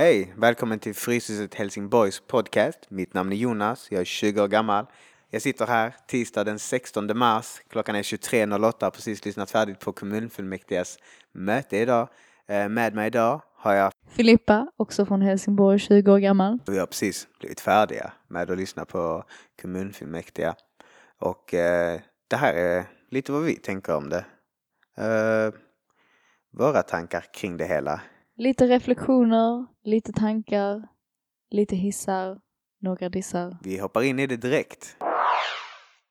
Hej! Välkommen till Fryshuset Helsingborgs podcast. Mitt namn är Jonas, jag är 20 år gammal. Jag sitter här tisdag den 16 mars. Klockan är 23.08 har precis lyssnat färdigt på kommunfullmäktiges möte idag. Eh, Med mig idag har jag Filippa, också från Helsingborg, 20 år gammal. Vi har precis blivit färdiga med att lyssna på kommunfullmäktige. Och eh, det här är lite vad vi tänker om det. Eh, våra tankar kring det hela. Lite reflektioner, lite tankar, lite hissar, några dissar. Vi hoppar in i det direkt.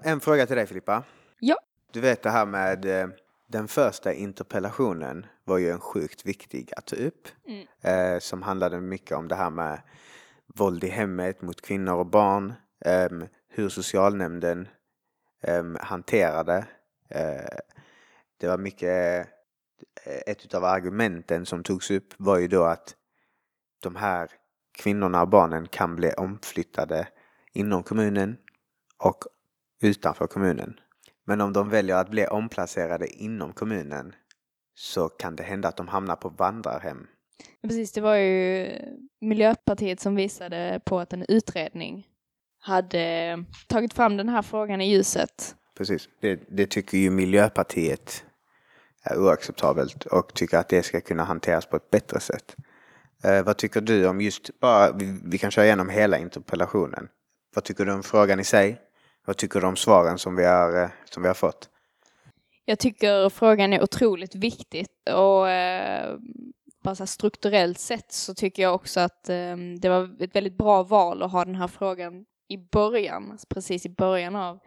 En fråga till dig Filippa. Ja. Du vet det här med eh, den första interpellationen var ju en sjukt viktig att ta upp. Mm. Eh, som handlade mycket om det här med våld i hemmet mot kvinnor och barn. ehm, hur socialnämnden hanterade. Eh, det var mycket, eh, ett av argumenten som togs upp var ju då att de här kvinnorna och barnen kan bli omflyttade inom kommunen och utanför kommunen. Men om de väljer att bli omplacerade inom kommunen så kan det hända att de hamnar på vandrarhem. Precis, det var ju Miljöpartiet som visade på att en utredning hade tagit fram den här frågan i ljuset. Precis, det, det tycker ju Miljöpartiet är oacceptabelt och tycker att det ska kunna hanteras på ett bättre sätt. Eh, vad tycker du om just, bara, vi, vi kan köra igenom hela interpellationen. Vad tycker du om frågan i sig? Vad tycker du om svaren som vi har, eh, som vi har fått? Jag tycker frågan är otroligt viktig och eh, bara så strukturellt sett så tycker jag också att eh, det var ett väldigt bra val att ha den här frågan i början, precis i början av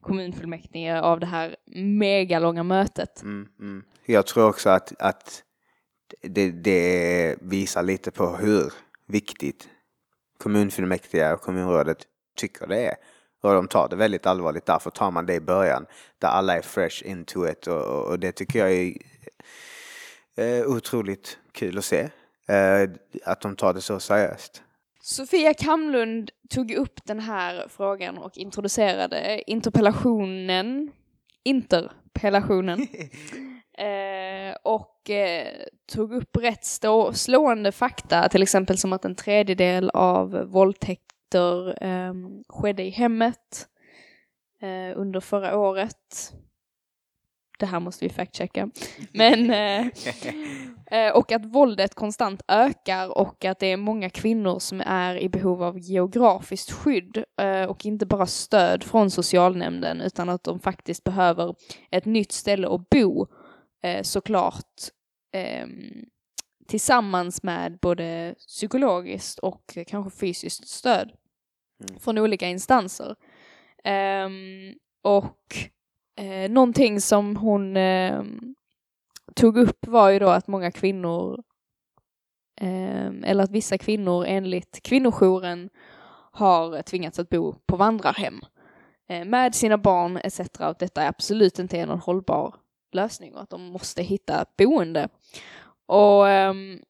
kommunfullmäktige av det här megalånga mötet. Mm, mm. Jag tror också att, att det, det visar lite på hur viktigt kommunfullmäktige och kommunrådet tycker det är. Och de tar det väldigt allvarligt, därför tar man det i början. Där alla är fresh into it och, och, och det tycker jag är eh, otroligt kul att se. Eh, att de tar det så seriöst. Sofia Kamlund tog upp den här frågan och introducerade interpellationen, interpellationen, eh, och eh, tog upp rätt stå, slående fakta, till exempel som att en tredjedel av våldtäkter eh, skedde i hemmet eh, under förra året. Det här måste vi fact-checka. Men, eh, och att våldet konstant ökar och att det är många kvinnor som är i behov av geografiskt skydd eh, och inte bara stöd från socialnämnden utan att de faktiskt behöver ett nytt ställe att bo eh, såklart ehm, tillsammans med både psykologiskt och kanske fysiskt stöd Mm. från olika instanser. Ehm, och eh, någonting som hon eh, tog upp var ju då att många kvinnor, eh, eller att vissa kvinnor enligt kvinnojouren har tvingats att bo på vandrarhem eh, med sina barn etc. Och att detta absolut inte är någon hållbar lösning och att de måste hitta boende. Och ehm,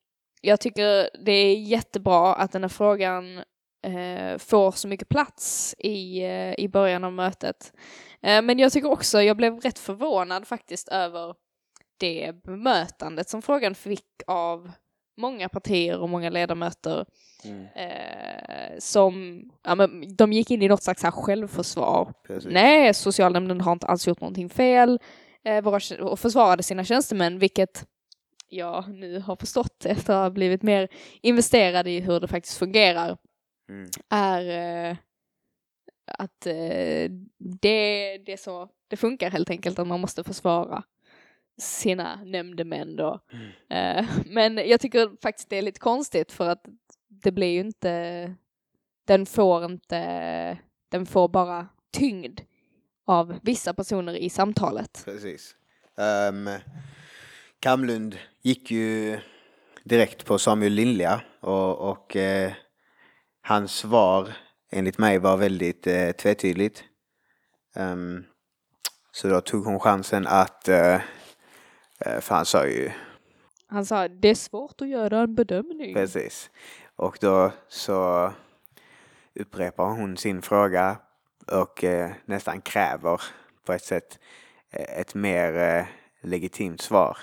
jag tycker det är jättebra att den här frågan eh, får så mycket plats i, eh, i början av mötet. Eh, men jag tycker också, jag blev rätt förvånad faktiskt över det bemötandet som frågan fick av många partier och många ledamöter Mm. eh, som, ja men de gick in i något slags här självförsvar. Precis. Nej, socialnämnden har inte alls gjort någonting fel eh, våra, och försvarade sina tjänstemän, vilket jag nu har förstått efter att ha blivit mer investerad i hur det faktiskt fungerar Mm. är eh, att eh, det, det är så det funkar helt enkelt, att man måste försvara sina nämndemän då. Mm. Eh, men jag tycker faktiskt det är lite konstigt för att det blir ju inte, den får inte, den får bara tyngd av vissa personer i samtalet. Precis. Um, Kamlund gick ju direkt på Samuel Lindlia och, och eh, hans svar enligt mig var väldigt eh, tvetydigt. Ehm, så då tog hon chansen att, eh, för han sa ju Han sa det är svårt att göra en bedömning. Precis. Och då så upprepar hon sin fråga och eh, nästan kräver på ett sätt eh, ett mer eh, legitimt svar.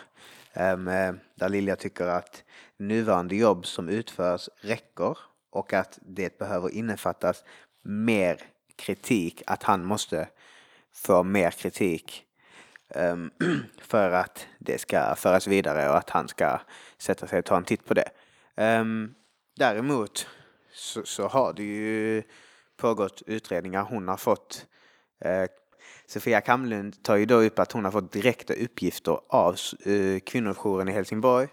Um, eh, där Lilja tycker att nuvarande jobb som utförs räcker och att det behöver innefattas mer kritik, att han måste få mer kritik Ehm, för att det ska föras vidare och att han ska sätta sig och ta en titt på det. Um, däremot så, så, har det ju pågått utredningar. Hon har fått uh, Sofia Kamlund tar ju då upp att hon har fått direkta uppgifter av uh, kvinnojouren i Helsingborg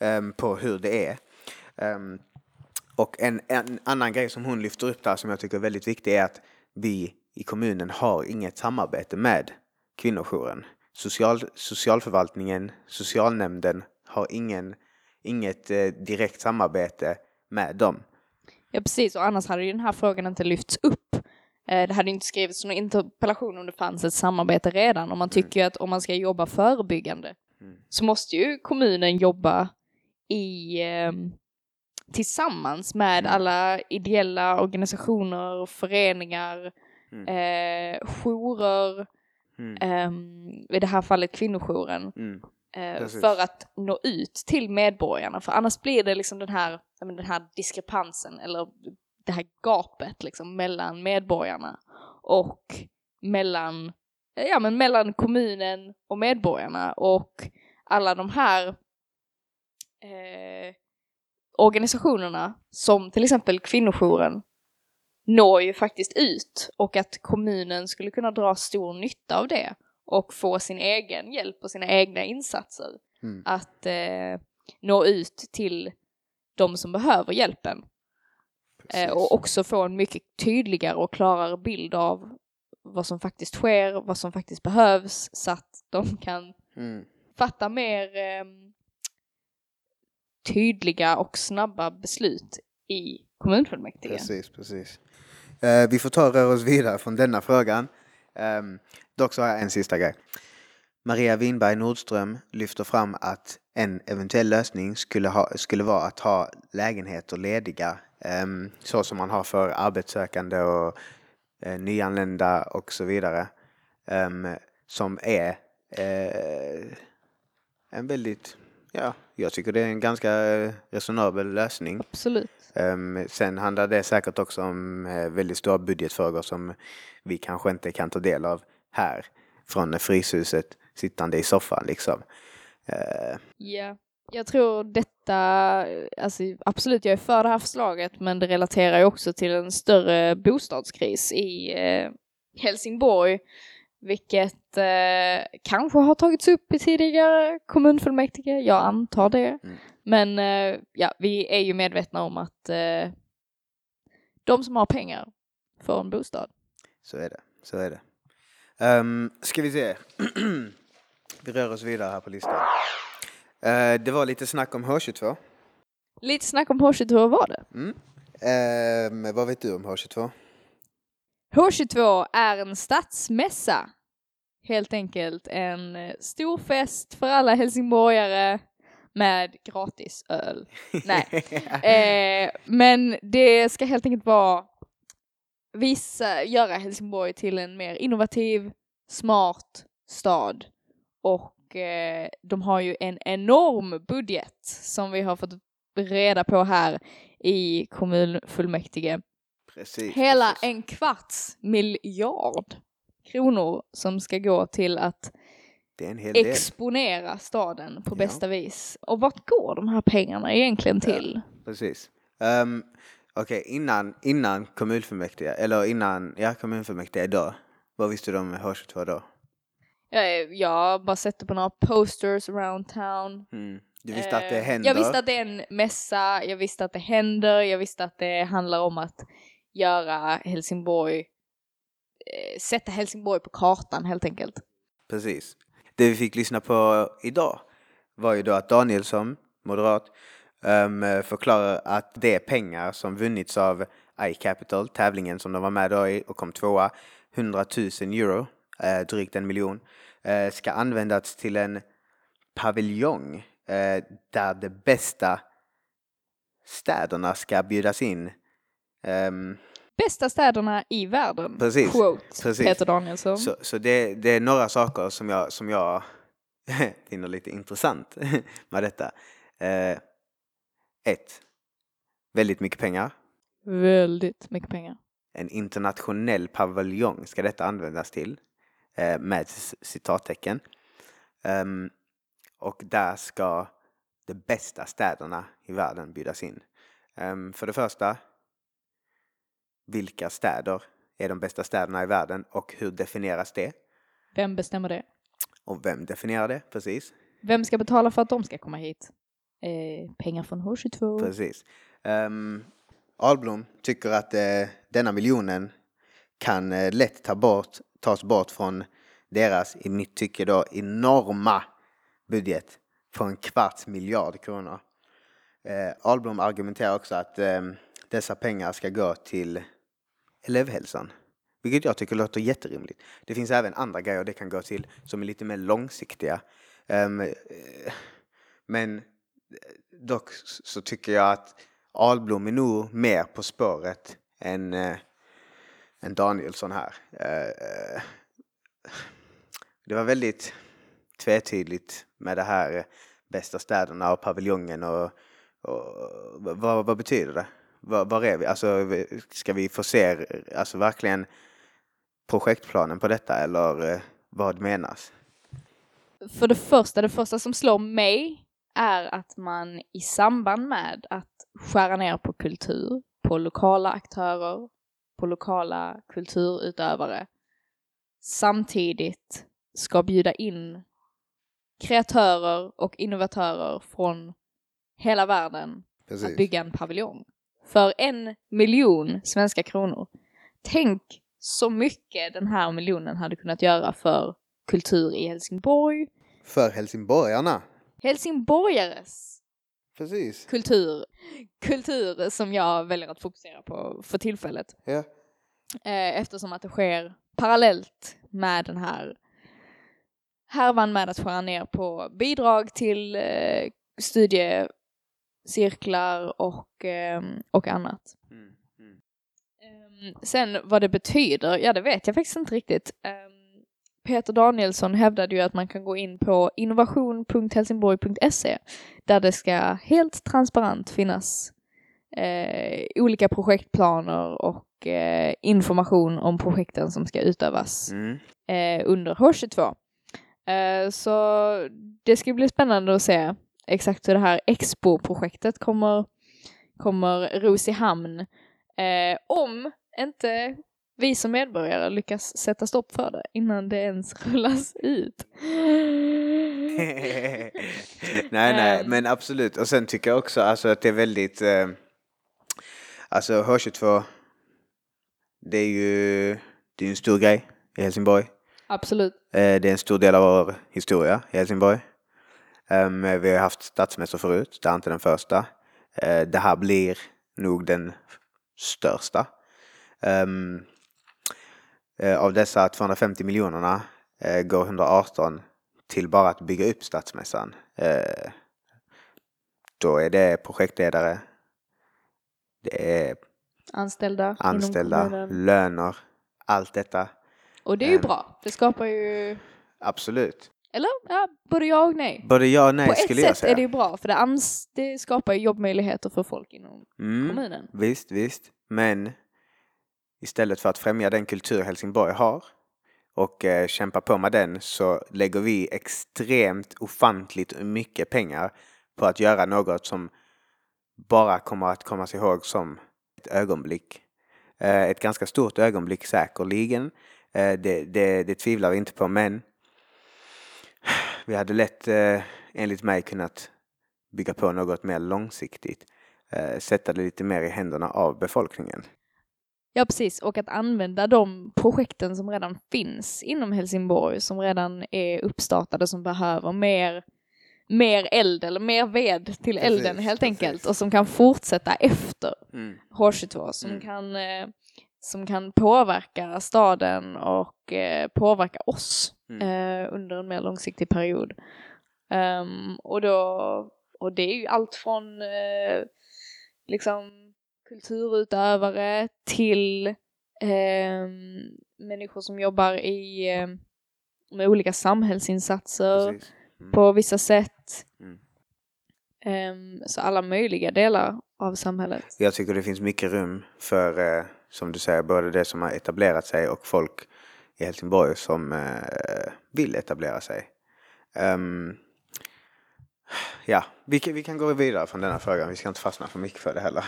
um, på hur det är. Um, och en, en, annan grej som hon lyfter upp där som jag tycker är väldigt viktig är att vi i kommunen har inget samarbete med kvinnojouren. Social, socialförvaltningen, socialnämnden har ingen, inget eh, direkt samarbete med dem. Ja precis, och annars hade ju den här frågan inte lyfts upp. Eh, det hade inte skrivits någon interpellation om det fanns ett samarbete redan. Och man tycker mm. att om man ska jobba förebyggande mm. så måste ju kommunen jobba i eh, tillsammans med mm. alla ideella organisationer, föreningar, mm. eh, jourer, mm. um, i det här fallet kvinnojouren. Mm. Uh, för att nå ut till medborgarna, för annars blir det liksom den här, den här diskrepansen eller det här gapet liksom mellan medborgarna och mellan, ja men mellan kommunen och medborgarna och alla de här eh, organisationerna som till exempel kvinnojouren når ju faktiskt ut och att kommunen skulle kunna dra stor nytta av det och få sin egen hjälp och sina egna insatser mm. att eh, nå ut till de som behöver hjälpen. Eh, och också få en mycket tydligare och klarare bild av vad som faktiskt sker, vad som faktiskt behövs så att de kan mm. fatta mer eh, tydliga och snabba beslut i kommunfullmäktige. Precis, precis. Uh, vi får ta och röra oss vidare från denna frågan. Um, dock så har jag en sista grej. Maria Winberg Nordström lyfter fram att en eventuell lösning skulle, ha, skulle vara att ha lägenheter lediga um, så som man har för arbetssökande och uh, nyanlända och så vidare. Um, som är uh, en väldigt, ja, jag tycker det är en ganska resonabel lösning. Absolut. Um, sen handlar det säkert också om uh, väldigt stora budgetfrågor som vi kanske inte kan ta del av här från Fryshuset sittande i soffan liksom. Uh, ja, jag tror detta, alltså absolut jag är för det här förslaget men det relaterar ju också till en större bostadskris i Helsingborg vilket eh, kanske har tagits upp i tidigare kommunfullmäktige, jag antar det. Mm. Men eh, ja, vi är ju medvetna om att eh, de som har pengar får en bostad. Så är det, så är det. Um, ska vi se. vi rör oss vidare här på listan. Uh, det var lite snack om H22. Lite snack om H22 var det. Mm. Um, vad vet du om H22? H22 är en stadsmässa. Helt enkelt en eh, stor fest för alla helsingborgare med gratis öl. Nej. Eh, men det ska helt enkelt vara visa, göra Helsingborg till en mer innovativ, smart stad. Och eh, de har ju en enorm budget som vi har fått reda på här i kommunfullmäktige. Precis, Hela precis. en kvarts miljard kronor som ska gå till att exponera del. staden på bästa vis. Och vart går de här pengarna egentligen till? Ja, precis. Um, Okej, okay, innan, innan kommunfullmäktige, eller innan, ja kommunfullmäktige idag, vad visste du om H22 då? Jag, jag bara sett på några posters around town. Mm. Du visste att det händer? Jag visste att det är en mässa, jag visste att det händer, jag visste att det handlar om att göra Helsingborg, eh, sätta Helsingborg på kartan helt enkelt. Precis. Det vi fick lyssna på idag var ju då att Danielsson, moderat, ehm, förklarar att det är pengar som vunnits av iCapital, tävlingen som de var med då i och kom tvåa, 100 000 euro, eh, drygt en miljon, eh, ska användas till en paviljong där de bästa städerna ska bjudas in Um, Bästa städerna i världen. Precis. Quote, precis. Peter Danielsson. Så, så det, det, är några saker som jag, som jag finner lite intressant med detta. Eh, ett, väldigt mycket pengar. Väldigt mycket pengar. En internationell paviljong ska detta användas till. Eh, med citattecken. Ehm, och där ska de bästa städerna i världen bjudas in. Ehm, för det första, vilka städer är de bästa städerna i världen och hur definieras det? Vem bestämmer det? Och vem definierar det? Precis. Vem ska betala för att de ska komma hit? Eh, pengar från H22. Precis. Um, Ahlblom tycker att eh, denna miljonen kan eh, lätt ta bort, tas bort från deras, i mitt tycke då, enorma budget på en kvarts miljard kronor. Eh, Ahlblom argumenterar också att eh, dessa pengar ska gå till elevhälsan. Vilket jag tycker låter jätterimligt. Det finns även andra grejer det kan gå till som är lite mer långsiktiga. Um, men eh, dock så tycker jag att Ahlblom är nog mer på spåret än, eh, än Danielsson här. Eh, eh det var väldigt tvetydigt med det här bästa städerna och paviljongen och, och vad, vad betyder det? Var, var är vi? Alltså, ska vi få se alltså, verkligen projektplanen på detta eller eh, vad menas? För det första, det första som slår mig är att man i samband med att skära ner på kultur, på lokala aktörer, på lokala kulturutövare, samtidigt ska bjuda in kreatörer och innovatörer från hela världen att bygga en paviljong. För en miljon svenska kronor. Tänk så mycket den här miljonen hade kunnat göra för kultur i Helsingborg, För helsingborgarna. helsingborgares Precis. kultur. Kultur som jag väljer att fokusera på för tillfället. Ja. Eh, eftersom att det sker parallellt med den här härvan med att skära ner på bidrag till eh, studiecirklar och, eh, och annat. Mm, mm. Ehm, sen vad det betyder, ja det vet jag faktiskt inte riktigt. Ehm, Peter Danielsson hävdade ju att man kan gå in på innovation.helsingborg.se där det ska helt transparent finnas eh, olika projektplaner och eh, information om projekten som ska utövas Mm. eh, under H22. Eh, så det ska bli spännande att se exakt hur det här Expo-projektet kommer, kommer ros i hamn. Eh, om inte vi som medborgare lyckas sätta stopp för det innan det ens rullas ut. nej, nej, Ehm. men absolut. Och sen tycker jag också alltså, att det är väldigt... Eh, alltså H22, det är ju det är en stor grej i Helsingborg. Absolut. Eh, det är en stor del av vår historia i Helsingborg. Ehm, vi har haft stadsmässor förut, det är inte den första. Eh, det här blir nog den största. Ehm, eh, av dessa 250 miljonerna eh, går 118 till bara att bygga upp stadsmässan. Då är det projektledare, det är Anställda. anställda, löner, allt detta. Och det är ju Ehm. bra. Det skapar ju, Absolut. Eller ja, både ja och nej. Både ja och nej På ett skulle jag sätt säga. är det ju bra för det, ans- det skapar jobbmöjligheter för folk inom Mm. kommunen. Visst, visst. Men istället för att främja den kultur Helsingborg har och eh, kämpa på med den så lägger vi extremt ofantligt mycket pengar på att göra något som bara kommer att kommas ihåg som ett ögonblick. Eh, ett ganska stort ögonblick säkerligen. Eh, det, det, det tvivlar vi inte på men vi hade lätt eh, enligt mig kunnat bygga på något mer långsiktigt eh, sätta det lite mer i händerna av befolkningen. Ja, precis. Och att använda de projekten som redan finns inom Helsingborg, som redan är uppstartade, som behöver mer, mer eld eller mer ved till Precis, elden helt precis. enkelt och som kan fortsätta efter Mm. H22, som, Mm. kan, eh, som kan påverka staden och eh, påverka oss Mm. eh, under en mer långsiktig period. Ehm, och, då, och det är ju allt från eh, liksom kulturutövare till ehm, människor som jobbar i, eh, med olika samhällsinsatser. Mm. på vissa sätt. Mm. Ehm, så alla möjliga delar av samhället. Jag tycker det finns mycket rum för, eh, som du säger, både det som har etablerat sig och folk i Helsingborg som eh, vill etablera sig. Ehm, ja, vi kan, vi kan gå vidare från denna frågan. Vi ska inte fastna för mycket för det heller.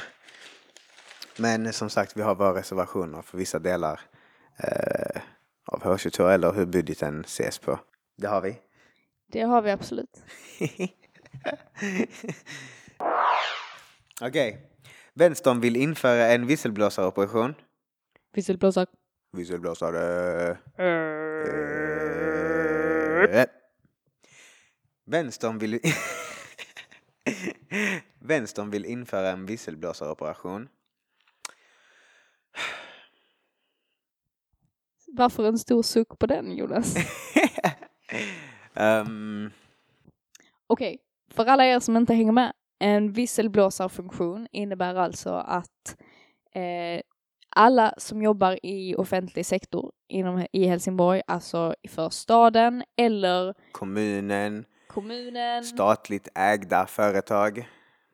Men som sagt, vi har våra reservationer för vissa delar eh, av H22 eller hur budgeten ses på. Det har vi. Det har vi absolut. Okej. Vänstern vill införa en visselblåsaroperation. Visselblåsare. Eh. Vänstern vill... Vänstern vill införa en visselblåsaroperation. Varför en stor suck på den Jonas? Ehm, Okej, för alla er som inte hänger med. En visselblåsarfunktion innebär alltså att eh, alla som jobbar i offentlig sektor inom, i Helsingborg, alltså för staden eller kommunen, kommunen, statligt ägda företag.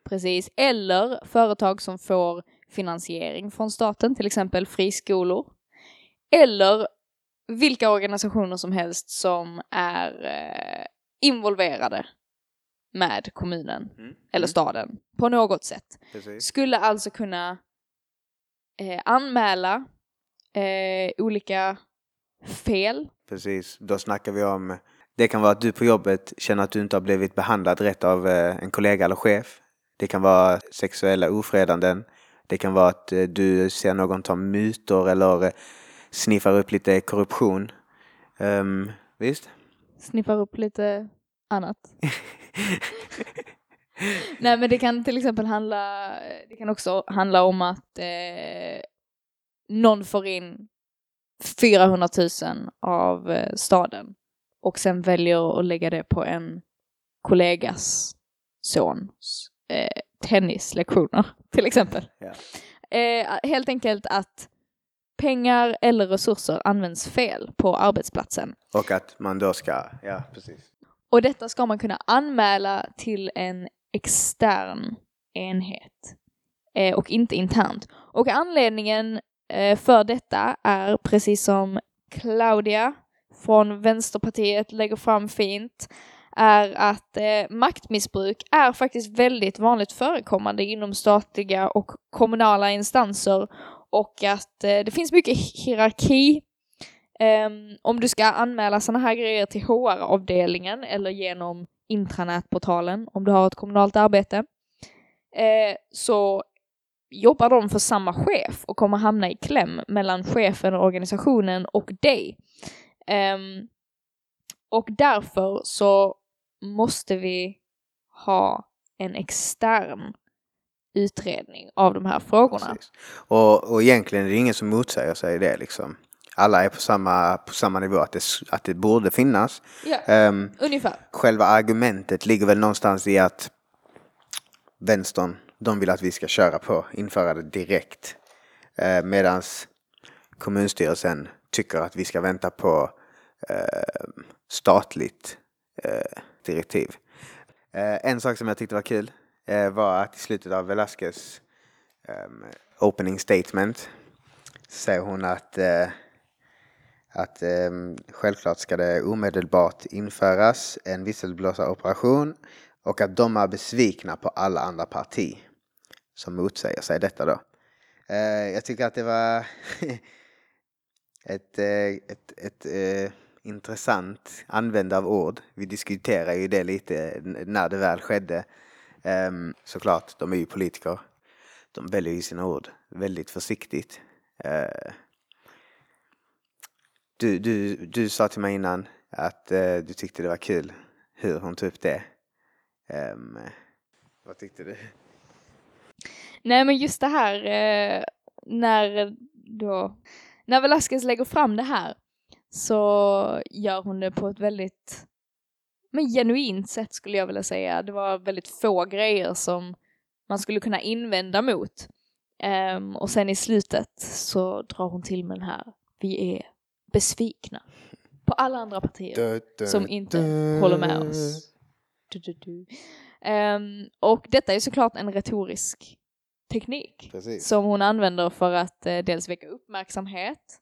precis, eller företag som får finansiering från staten, till exempel friskolor, eller vilka organisationer som helst som är eh, involverade med kommunen Mm. eller Mm. staden på något sätt. Precis. Skulle alltså kunna eh, anmäla eh, olika fel. Precis, då snackar vi om det kan vara att du på jobbet känner att du inte har blivit behandlad rätt av eh, en kollega eller chef. Det kan vara sexuella ofredanden. Det kan vara att eh, du ser någon ta mutor eller eh, sniffar upp lite korruption. Ehm, visst? Sniffar upp lite annat. Nej men det kan till exempel handla, det kan också handla om att eh, någon får in 400 000 av eh, staden och sen väljer att lägga det på en kollegas sons eh, tennislektioner till exempel. Eh, helt enkelt att pengar eller resurser används fel på arbetsplatsen. Och att man då ska, ja precis. Och detta ska man kunna anmäla till en extern enhet eh, och inte internt. Och anledningen eh, för detta är precis som Claudia från Vänsterpartiet lägger fram fint är att eh, maktmissbruk är faktiskt väldigt vanligt förekommande inom statliga och kommunala instanser och att eh, det finns mycket hierarki ehm, om du ska anmäla sådana här grejer till HR-avdelningen eller genom intranätportalen om du har ett kommunalt arbete eh, så jobbar de för samma chef och kommer hamna i kläm mellan chefen och organisationen och dig. Ehm, och därför så måste vi ha en extern utredning av de här frågorna. Precis. Och, och egentligen är det ingen som motsäger sig det liksom. Alla är på samma, på samma nivå, att det, att det borde finnas. Ja, Ehm, ungefär. själva argumentet ligger väl någonstans i att vänstern, de vill att vi ska köra på, införa det direkt. Eh, Medan kommunstyrelsen tycker att vi ska vänta på eh, statligt eh, direktiv. Eh, en sak som jag tyckte var kul eh, var att i slutet av Velasquez ehm, opening statement säger hon att att eh, självklart ska det omedelbart införas en visselblåsaroperation och att de är besvikna på alla andra parti som motsäger sig detta då. Eh, jag tycker att det var ett, eh, ett, ett eh, intressant användande av ord. Vi diskuterar ju det lite när det väl skedde. Um, såklart, de är ju politiker. De väljer ju sina ord väldigt försiktigt. Uh, du, du, du sa till mig innan att eh, du tyckte det var kul hur hon tog upp det. Um, vad tyckte du? Nej men just det här eh, när då, när Velasquez lägger fram det här så gör hon det på ett väldigt men genuint sätt skulle jag vilja säga. Det var väldigt få grejer som man skulle kunna invända mot. Um, och sen i slutet så drar hon till med den här, vi är besvikna. på alla andra partier Du, du, som inte du. håller med oss. Ehm, och detta är såklart en retorisk teknik Precis. som hon använder för att eh, dels väcka uppmärksamhet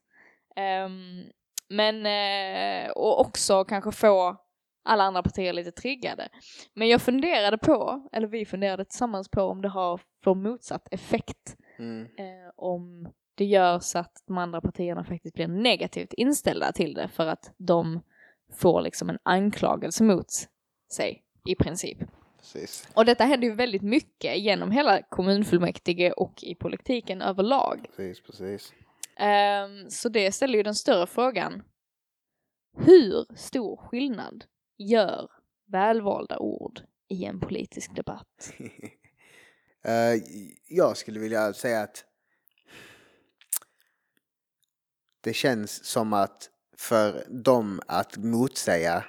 ehm, men eh, och också kanske få alla andra partier lite triggade. Men jag funderade på, eller vi funderade tillsammans på om det har får motsatt effekt Mm. eh, om det gör så att de andra partierna faktiskt blir negativt inställda till det för att de får liksom en anklagelse mot sig i princip. Precis. Och detta händer ju väldigt mycket genom hela kommunfullmäktige och i politiken överlag. Precis, precis. Ehm, så det ställer ju den större frågan. Hur stor skillnad gör välvalda ord i en politisk debatt? Eh, jag skulle vilja säga att det känns som att för dem att motsäga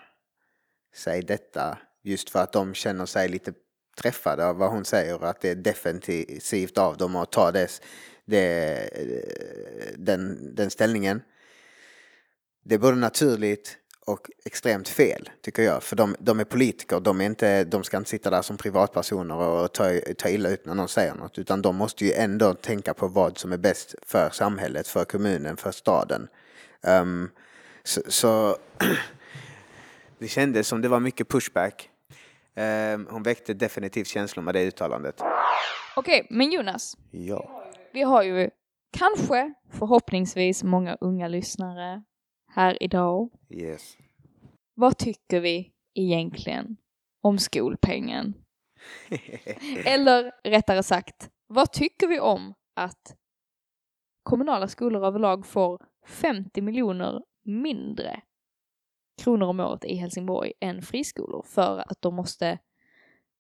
sig detta just för att de känner sig lite träffade av vad hon säger och att det är defensivt av dem att ta det, det, den, den ställningen. Det är både naturligt och extremt fel, tycker jag. För de, de är politiker, de, är inte, de ska inte sitta där som privatpersoner och ta, ta illa ut när någon säger något. Utan de måste ju ändå tänka på vad som är bäst för samhället, för kommunen, för staden. Ehm, så, så det kändes som det var mycket pushback. Ehm, hon väckte definitivt känslor med det uttalandet. Okej, men Jonas, Ja. vi har ju kanske, förhoppningsvis, många unga lyssnare här idag. Yes. Vad tycker vi egentligen om skolpengen? Eller rättare sagt, vad tycker vi om att kommunala skolor överlag får 50 miljoner mindre kronor om året i Helsingborg än friskolor för att de måste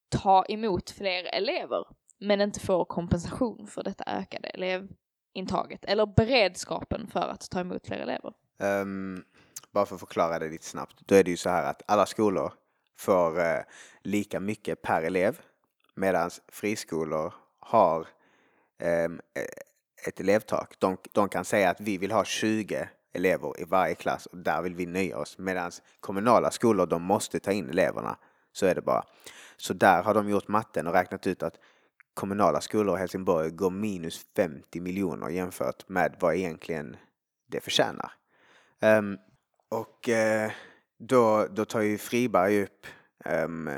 ta emot fler elever men inte får kompensation för detta ökade elevintaget eller beredskapen för att ta emot fler elever. Um, bara för att förklara det lite snabbt. Då är det ju så här att alla skolor får uh, lika mycket per elev medan friskolor har um, ett elevtak. De, de kan säga att vi vill ha 20 elever i varje klass och där vill vi nöja oss. Medan kommunala skolor, de måste ta in eleverna. Så är det bara. Så där har de gjort matten och räknat ut att kommunala skolor i Helsingborg går minus 50 miljoner jämfört med vad egentligen det förtjänar. Ehm, och eh, då, då tar ju Friberg upp ehm,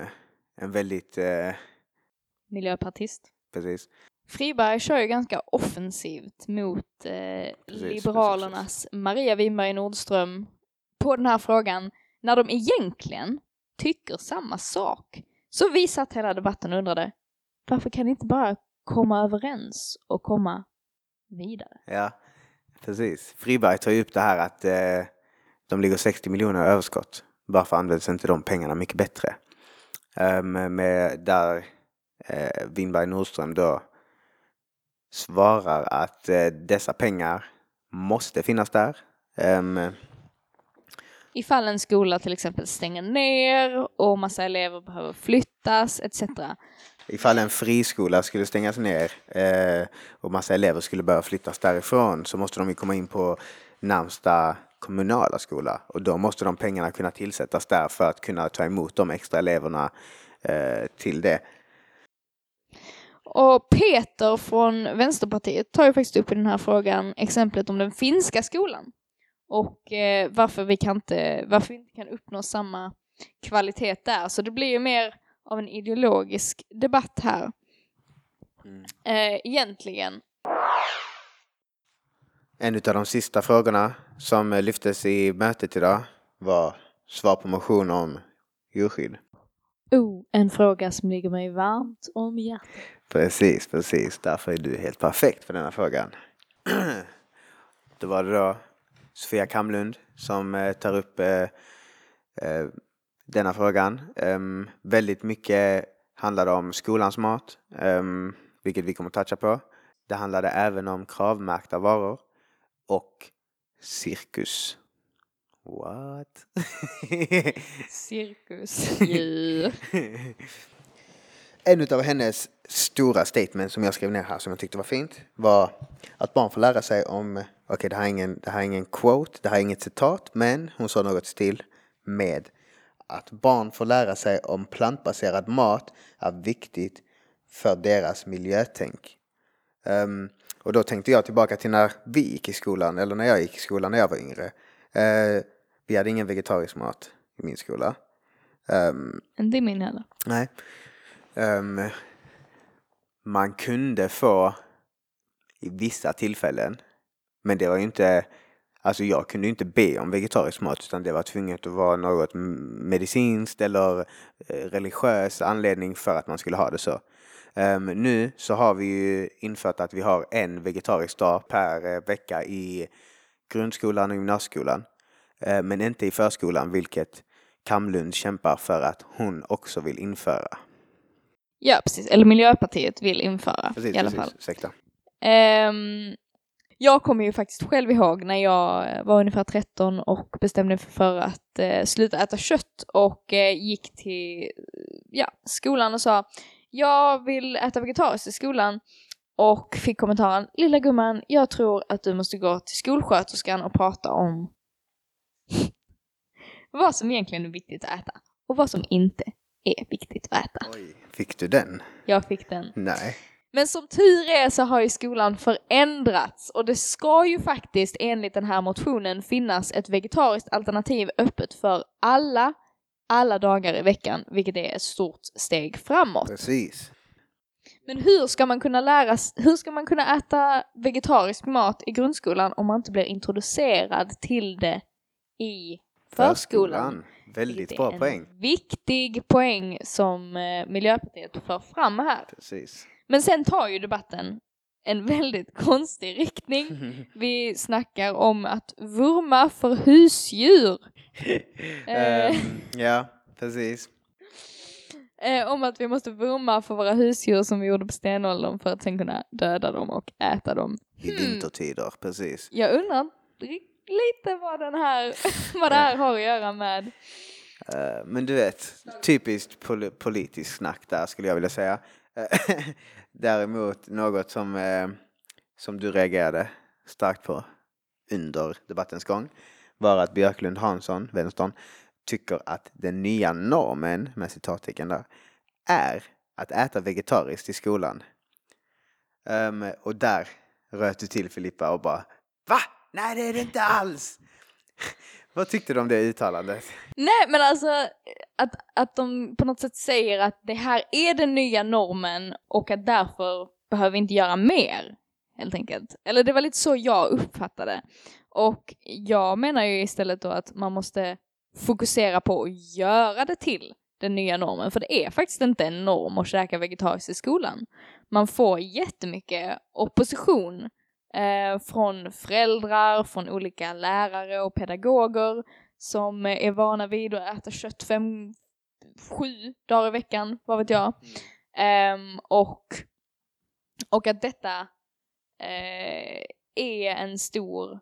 en väldigt, eh, Miljöpartist. precis, Friberg kör ju ganska offensivt mot eh, Precis, Liberalernas Maria Winberg Nordström på den här frågan när de egentligen tycker samma sak. Så vi satt hela debatten och undrade varför kan ni inte bara komma överens och komma vidare? ja, precis. Friberg tar ju upp det här att eh, de ligger 60 miljoner i överskott. Varför används inte de pengarna mycket bättre? Um, med där eh, Winberg Nordström då svarar att eh, dessa pengar måste finnas där. Um, Ifall en skola till exempel stänger ner och massa elever behöver flyttas etc. Ifall en friskola skulle stängas ner eh, och massa elever skulle börja flyttas därifrån så måste de ju komma in på närmsta kommunala skola och då måste de pengarna kunna tillsättas där för att kunna ta emot de extra eleverna eh, till det. Och Peter från Vänsterpartiet tar ju faktiskt upp i den här frågan exemplet om den finska skolan. Och eh, varför vi kan inte, varför vi inte kan uppnå samma kvalitet där. Så det blir ju mer av en ideologisk debatt här. Eh, egentligen. En av de sista frågorna som lyftes i mötet idag var svar på motion om djurskydd. Oh, en fråga som ligger mig varmt om hjärtat. Precis, precis. Därför är du helt perfekt för denna frågan. Då var det då Sofia Kamlund som eh, tar upp eh, eh, denna frågan. Ehm, väldigt mycket handlade om skolans mat, ehm, vilket vi kommer att toucha på. Det handlade även om kravmärkta varor och cirkus. What? Cirkusdjur. en av hennes stora statement som jag skrev ner här som jag tyckte var fint var att barn får lära sig om, okej okay, det, här är ingen, det här är ingen quote, det här är inget citat, men hon sa något stil med att barn får lära sig om plantbaserad mat är viktigt för deras miljötänk. Um, och då tänkte jag tillbaka till när vi gick i skolan, eller när jag gick i skolan när jag var yngre. Uh, vi hade ingen vegetarisk mat i min skola. Um, Inte i min heller. Nej. Um, man kunde få i vissa tillfällen, men det var ju inte, alltså jag kunde inte be om vegetarisk mat utan det var tvunget att vara något medicinskt eller eh, religiös anledning för att man skulle ha det så. Um, nu så har vi ju infört att vi har en vegetarisk dag per eh, vecka i grundskolan och gymnasieskolan. Uh, men inte i förskolan, vilket Kamlund kämpar för att hon också vill införa. Ja, precis. Eller Miljöpartiet vill införa precis, i alla precis. fall. Ursäkta. Um, jag kommer ju faktiskt själv ihåg när jag var ungefär 13 och bestämde mig för att uh, sluta äta kött och uh, gick till ja, skolan och sa jag vill äta vegetariskt i skolan och fick kommentaren lilla gumman, jag tror att du måste gå till skolsköterskan och prata om vad som egentligen är viktigt att äta och vad som inte är viktigt att äta. Oj, fick du den? Jag fick den. Nej. Men som tur är så har ju skolan förändrats och det ska ju faktiskt enligt den här motionen finnas ett vegetariskt alternativ öppet för alla, alla dagar i veckan, vilket är ett stort steg framåt. Precis. Men hur ska man kunna lära hur ska man kunna äta vegetarisk mat i grundskolan om man inte blir introducerad till det i förskolan? förskolan. Väldigt bra poäng. Viktig poäng som eh, Miljöpartiet för fram här. Precis. Men sen tar ju debatten en väldigt konstig riktning. Vi snackar om att vurma för husdjur. um, ja, precis. Eh, om att vi måste vurma för våra husdjur som vi gjorde på stenåldern för att sen kunna döda dem och äta dem. I hmm. vintertider, precis. Jag undrar lite vad, den här, vad det här har att göra med. Uh, men du vet, typiskt pol politiskt snack där skulle jag vilja säga. Uh, däremot något som, uh, som du reagerade starkt på under debattens gång var att Björklund Hansson, vänstern, tycker att den nya normen, med citattecken där, är att äta vegetariskt i skolan. Um, och där röt du till Filippa och bara VA? Nej det är det inte alls! Vad tyckte du om det uttalandet? Nej men alltså att, att de på något sätt säger att det här är den nya normen och att därför behöver vi inte göra mer. Helt enkelt. Eller det var lite så jag uppfattade. Och jag menar ju istället då att man måste fokusera på att göra det till den nya normen. För det är faktiskt inte en norm att käka vegetariskt i skolan. Man får jättemycket opposition eh, från föräldrar, från olika lärare och pedagoger som är vana vid att äta kött fem, sju dagar i veckan, vad vet jag. Um, och, och att detta uh, är en stor,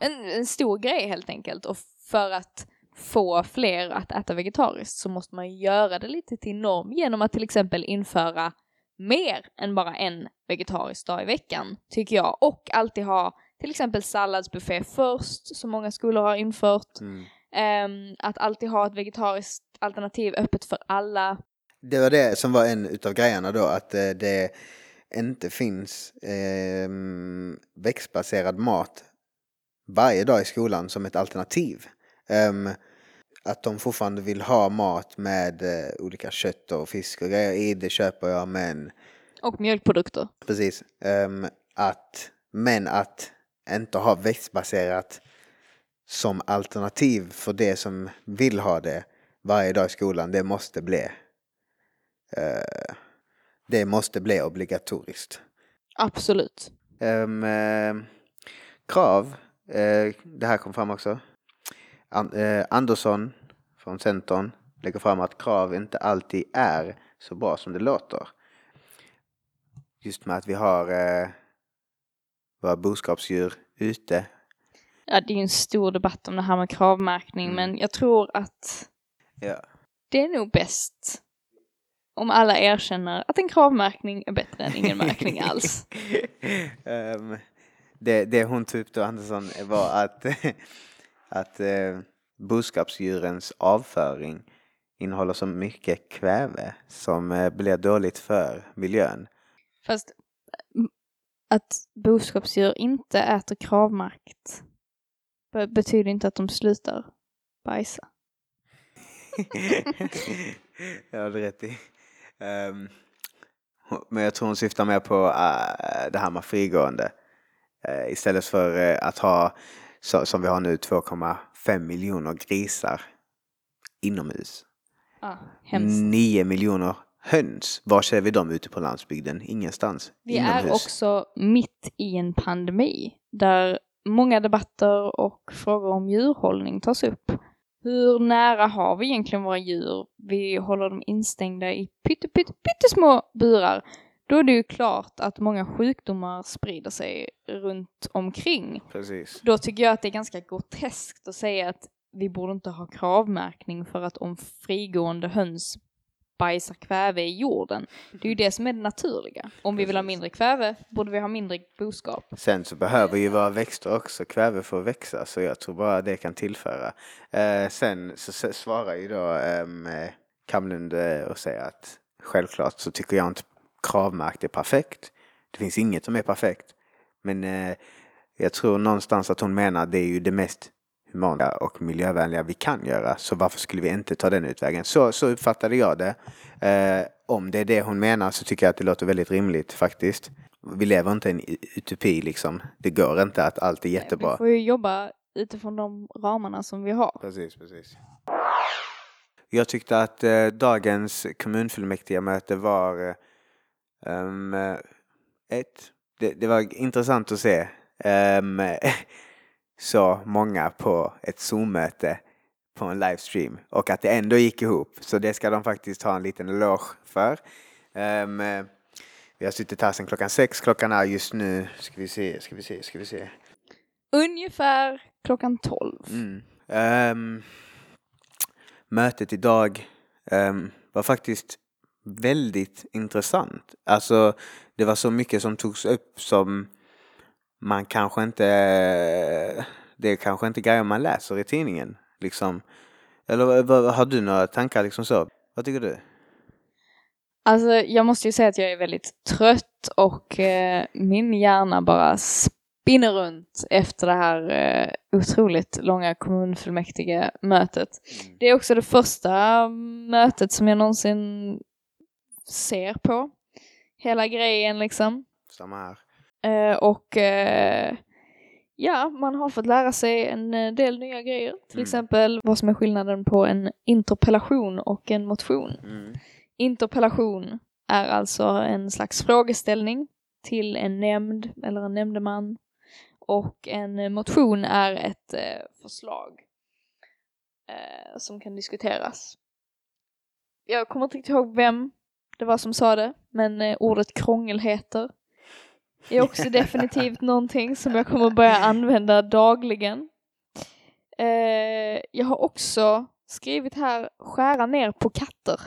en, en stor grej helt enkelt. Och för att få fler att äta vegetariskt så måste man göra det lite till norm genom att till exempel införa mer än bara en vegetarisk dag i veckan, tycker jag. Och alltid ha till exempel salladsbuffé först, som många skolor har infört. Mm. Um, att alltid ha ett vegetariskt alternativ öppet för alla. Det var det som var en utav grejerna då, att uh, det inte finns eh, växtbaserad mat varje dag i skolan som ett alternativ. Um, att de fortfarande vill ha mat med eh, olika kött och fisk och grejer i, det köper jag men... Och mjölkprodukter. Precis. Um, att, men att inte ha växtbaserat som alternativ för det som vill ha det varje dag i skolan, det måste bli uh, det måste bli obligatoriskt. Absolut. Um, uh, krav, uh, det här kom fram också. An Andersson från Centern lägger fram att krav inte alltid är så bra som det låter. Just med att vi har eh, våra boskapsdjur ute. Ja, det är ju en stor debatt om det här med kravmärkning, mm. men jag tror att ja. det är nog bäst om alla erkänner att en kravmärkning är bättre än ingen märkning alls. um, det, det hon tog upp då, Andersson, var att, att uh, boskapsdjurens avföring innehåller så mycket kväve som uh, blir dåligt för miljön. Fast att boskapsdjur inte äter kravmärkt betyder inte att de slutar bajsa. jag har rätt i. Um, men jag tror hon syftar mer på uh, det här med frigående. Uh, istället för uh, att ha, så, som vi har nu, 2,5 miljoner grisar inomhus. Ah, 9 miljoner höns. Var ser vi dem ute på landsbygden? Ingenstans. Vi inomhus. är också mitt i en pandemi där många debatter och frågor om djurhållning tas upp. Hur nära har vi egentligen våra djur? Vi håller dem instängda i pytte, pytte, pyttesmå burar. Då är det ju klart att många sjukdomar sprider sig runt omkring. Precis. Då tycker jag att det är ganska groteskt att säga att vi borde inte ha kravmärkning för att om frigående höns bajsar kväve i jorden. Det är ju det som är det naturliga. Om vi vill ha mindre kväve borde vi ha mindre boskap. Sen så behöver ju våra växter också kväve för att växa så jag tror bara det kan tillföra. Eh, sen så svarar ju då eh, Kamlund och säger att självklart så tycker jag inte kravmärkt är perfekt. Det finns inget som är perfekt. Men eh, jag tror någonstans att hon menar att det är ju det mest humana och miljövänliga vi kan göra. Så varför skulle vi inte ta den utvägen? Så, så uppfattade jag det. Eh, om det är det hon menar så tycker jag att det låter väldigt rimligt faktiskt. Vi lever inte i en utopi liksom. Det går inte att allt är jättebra. Vi får ju jobba utifrån de ramarna som vi har. Precis, precis. Jag tyckte att eh, dagens kommunfullmäktige möte var um, ett, det, det, var intressant att se. Um, så många på ett Zoom-möte på en livestream och att det ändå gick ihop. Så det ska de faktiskt ha en liten eloge för. Um, vi har suttit här sedan klockan sex. Klockan är just nu, ska vi se, ska vi se, ska vi se. Ungefär klockan tolv. Mm. Um, mötet idag um, var faktiskt väldigt intressant. Alltså, det var så mycket som togs upp som man kanske inte, det är kanske inte grejer man läser i tidningen. Liksom. Eller har du några tankar liksom så? Vad tycker du? Alltså jag måste ju säga att jag är väldigt trött och eh, min hjärna bara spinner runt efter det här eh, otroligt långa kommunfullmäktige mötet. Mm. Det är också det första mötet som jag någonsin ser på. Hela grejen liksom. Samma här. Eh, och eh, ja, man har fått lära sig en eh, del nya grejer. Till mm. exempel vad som är skillnaden på en interpellation och en motion. Mm. Interpellation är alltså en slags frågeställning till en nämnd eller en nämndeman. Och en motion är ett eh, förslag eh, som kan diskuteras. Jag kommer inte riktigt ihåg vem det var som sa det, men eh, ordet krångelheter är också definitivt någonting som jag kommer börja använda dagligen. Eh, jag har också skrivit här skära ner på katter.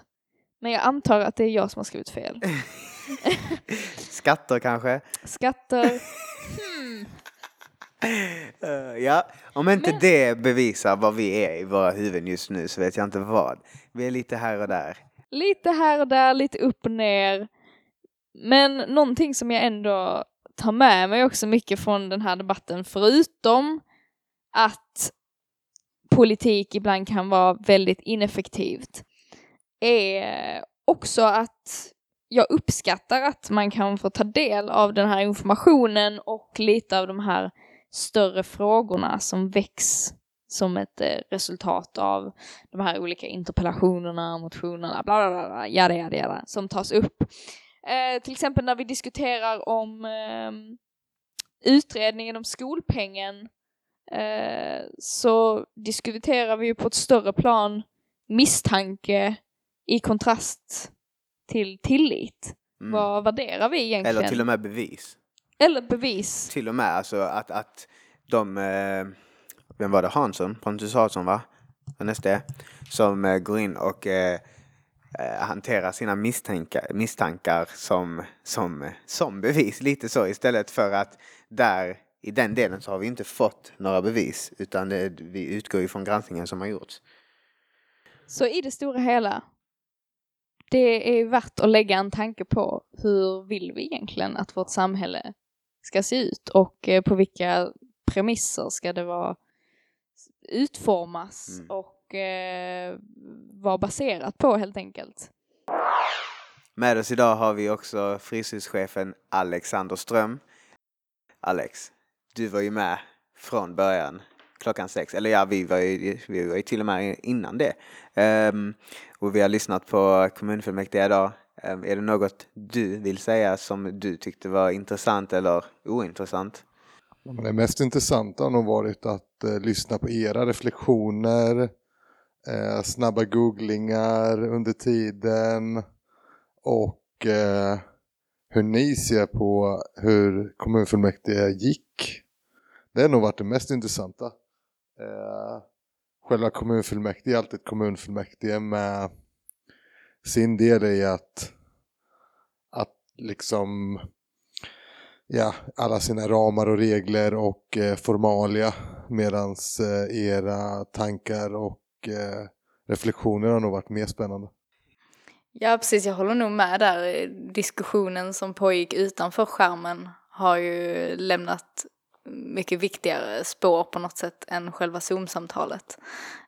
Men jag antar att det är jag som har skrivit fel. Skatter kanske? Skatter. Hmm. Uh, ja, om inte Men... det bevisar vad vi är i våra huvuden just nu så vet jag inte vad. Vi är lite här och där. Lite här och där, lite upp och ner. Men någonting som jag ändå tar med mig också mycket från den här debatten, förutom att politik ibland kan vara väldigt ineffektivt, är också att jag uppskattar att man kan få ta del av den här informationen och lite av de här större frågorna som väcks som ett eh, resultat av de här olika interpellationerna, motionerna, bla bla bla, jada jada jada, som tas upp. Eh, till exempel när vi diskuterar om eh, utredningen om skolpengen eh, så diskuterar vi ju på ett större plan misstanke i kontrast till tillit. Mm. Vad värderar vi egentligen? Eller till och med bevis. Eller bevis. Till och med alltså att, att de, eh, vem var det, Hansson, Pontus Hansson va? Från SD, som eh, går in och eh, eh hanterar sina misstankar, misstankar som, som, som bevis. Lite så istället för att där i den delen så har vi inte fått några bevis utan det, vi utgår ifrån granskningen som har gjorts. Så i det stora hela, det är värt att lägga en tanke på hur vill vi egentligen att vårt samhälle ska se ut och eh, på vilka premisser ska det vara utformas Mm. och eh, vara baserat på helt enkelt. Med oss idag har vi också Fryshus-chefen Alexander Ström. Alex, du var ju med från början klockan sex, eller ja, vi var ju, vi var ju till och med innan det. Ehm, och vi har lyssnat på kommunfullmäktige idag. Ehm, är det något du vill säga som du tyckte var intressant eller ointressant? Men det mest intressanta har nog varit att eh, lyssna på era reflektioner, eh, snabba googlingar under tiden och eh, hur ni ser på hur kommunfullmäktige gick. Det har nog varit det mest intressanta. Eh, själva kommunfullmäktige är alltid ett kommunfullmäktige med sin del i att, att liksom ja, alla sina ramar och regler och eh, formalia medans eh, era tankar och eh, reflektioner har nog varit mer spännande. Ja, precis. Jag håller nog med där. Diskussionen som pågick utanför skärmen har ju lämnat mycket viktigare spår på något sätt än själva Zoom-samtalet.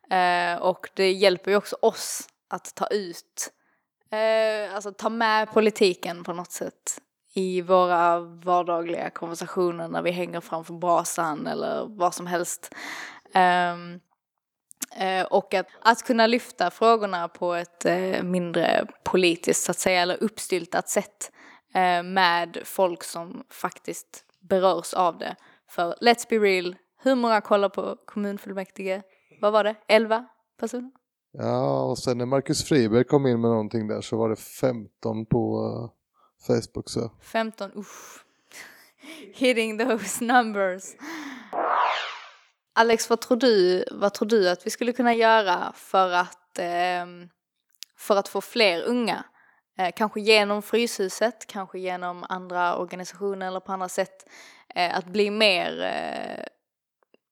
Eh, och det hjälper ju också oss att ta ut, eh, alltså ta med politiken på något sätt i våra vardagliga konversationer när vi hänger framför brasan eller vad som helst. Um, uh, och att, att kunna lyfta frågorna på ett uh, mindre politiskt så att säga, eller uppstyltat sätt uh, med folk som faktiskt berörs av det. För let's be real, hur många kollar på kommunfullmäktige? Vad var det? 11 personer? Ja, och sen när Marcus Friberg kom in med någonting där så var det 15 på Facebook. Så. 15, usch. Hitting those numbers. Alex, vad tror du, vad tror du att vi skulle kunna göra för att, eh, för att få fler unga? Eh, kanske genom Fryshuset, kanske genom andra organisationer eller på andra sätt. Eh, att bli mer eh,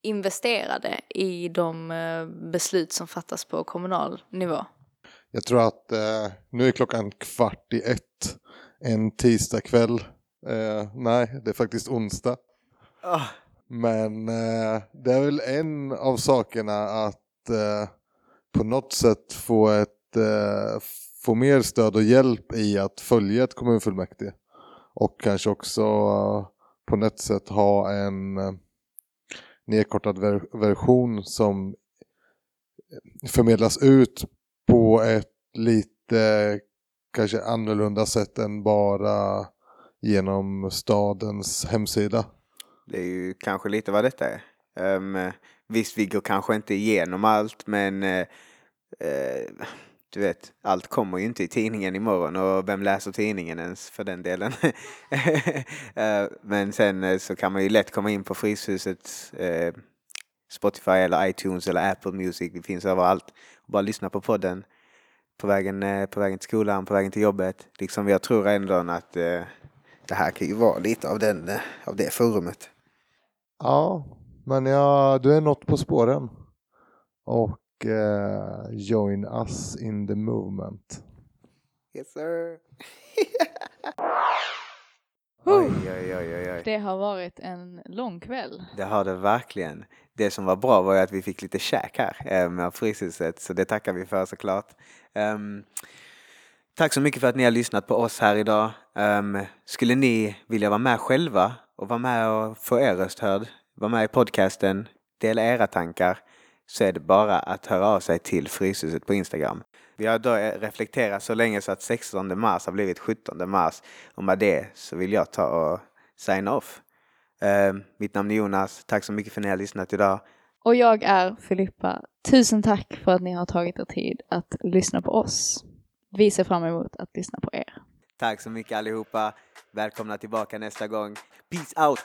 investerade i de beslut som fattas på kommunal nivå. Jag tror att eh, nu är klockan kvart i ett en tisdagkväll. Eh, nej, det är faktiskt onsdag. Ah, Men eh, det är väl en av sakerna att eh, på något sätt få, ett, eh, få mer stöd och hjälp i att följa ett kommunfullmäktige. Och kanske också på något sätt ha en eh, nedkortad ver- version som förmedlas ut på ett lite kanske annorlunda sätt än bara genom stadens hemsida. det är ju kanske lite vad detta är. Um, visst, vi går kanske inte igenom allt, men uh, du vet, allt kommer ju inte i tidningen imorgon och vem läser tidningen ens för den delen? uh, men sen så kan man ju lätt komma in på Fryshusets Spotify eller iTunes eller Apple Music, det finns överallt. Och bara lyssna på podden på vägen, eh, på vägen till skolan, på vägen till jobbet. Liksom jag tror ändå att eh, det här kan ju vara lite av, den, eh, av det forumet. Ja, men ja, du är något på spåren. Och eh, join us in the movement. Yes sir. oj, oj, oj, oj, oj. Det har varit en lång kväll. Det har det verkligen. Det som var bra var ju att vi fick lite käk här eh, med Fryshuset, så det tackar vi för såklart. Um, tack så mycket för att ni har lyssnat på oss här idag. Um, skulle ni vilja vara med själva och vara med och få er röst hörd, vara med i podcasten, dela era tankar, så är det bara att höra av sig till Fryshuset på Instagram. Vi har då eh, reflekterat så länge så att 16 mars har blivit 17 mars och med det så vill jag ta och sign off. Eh, mitt namn är Jonas. Tack så mycket för att ni har lyssnat idag. Och jag är Filippa. Tusen tack för att ni har tagit er tid att lyssna på oss. Vi ser fram emot att lyssna på er. Tack så mycket allihopa. Välkomna tillbaka nästa gång. Peace out!